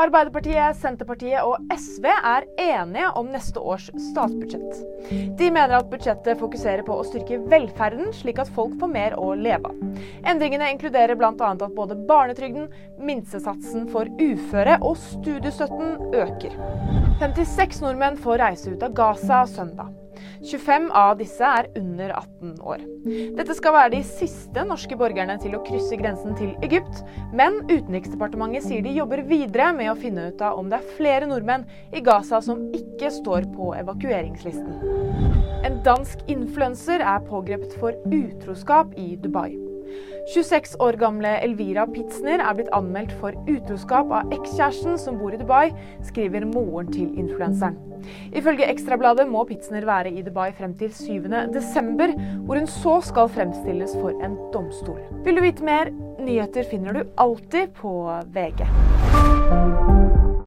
Arbeiderpartiet, Senterpartiet og SV er enige om neste års statsbudsjett. De mener at budsjettet fokuserer på å styrke velferden, slik at folk får mer å leve av. Endringene inkluderer bl.a. at både barnetrygden, minstesatsen for uføre og studiestøtten øker. 56 nordmenn får reise ut av Gaza søndag. 25 av disse er under 18 år. Dette skal være de siste norske borgerne til å krysse grensen til Egypt, men Utenriksdepartementet sier de jobber videre med å finne ut av om det er flere nordmenn i Gaza som ikke står på evakueringslisten. En dansk influenser er pågrepet for utroskap i Dubai. 26 år gamle Elvira Pitzner er blitt anmeldt for utroskap av ekskjæresten som bor i Dubai, skriver moren til influenseren. Ifølge Ekstrabladet må Pitzner være i Dubai frem til 7.12., hvor hun så skal fremstilles for en domstol. Vil du vite mer? Nyheter finner du alltid på VG.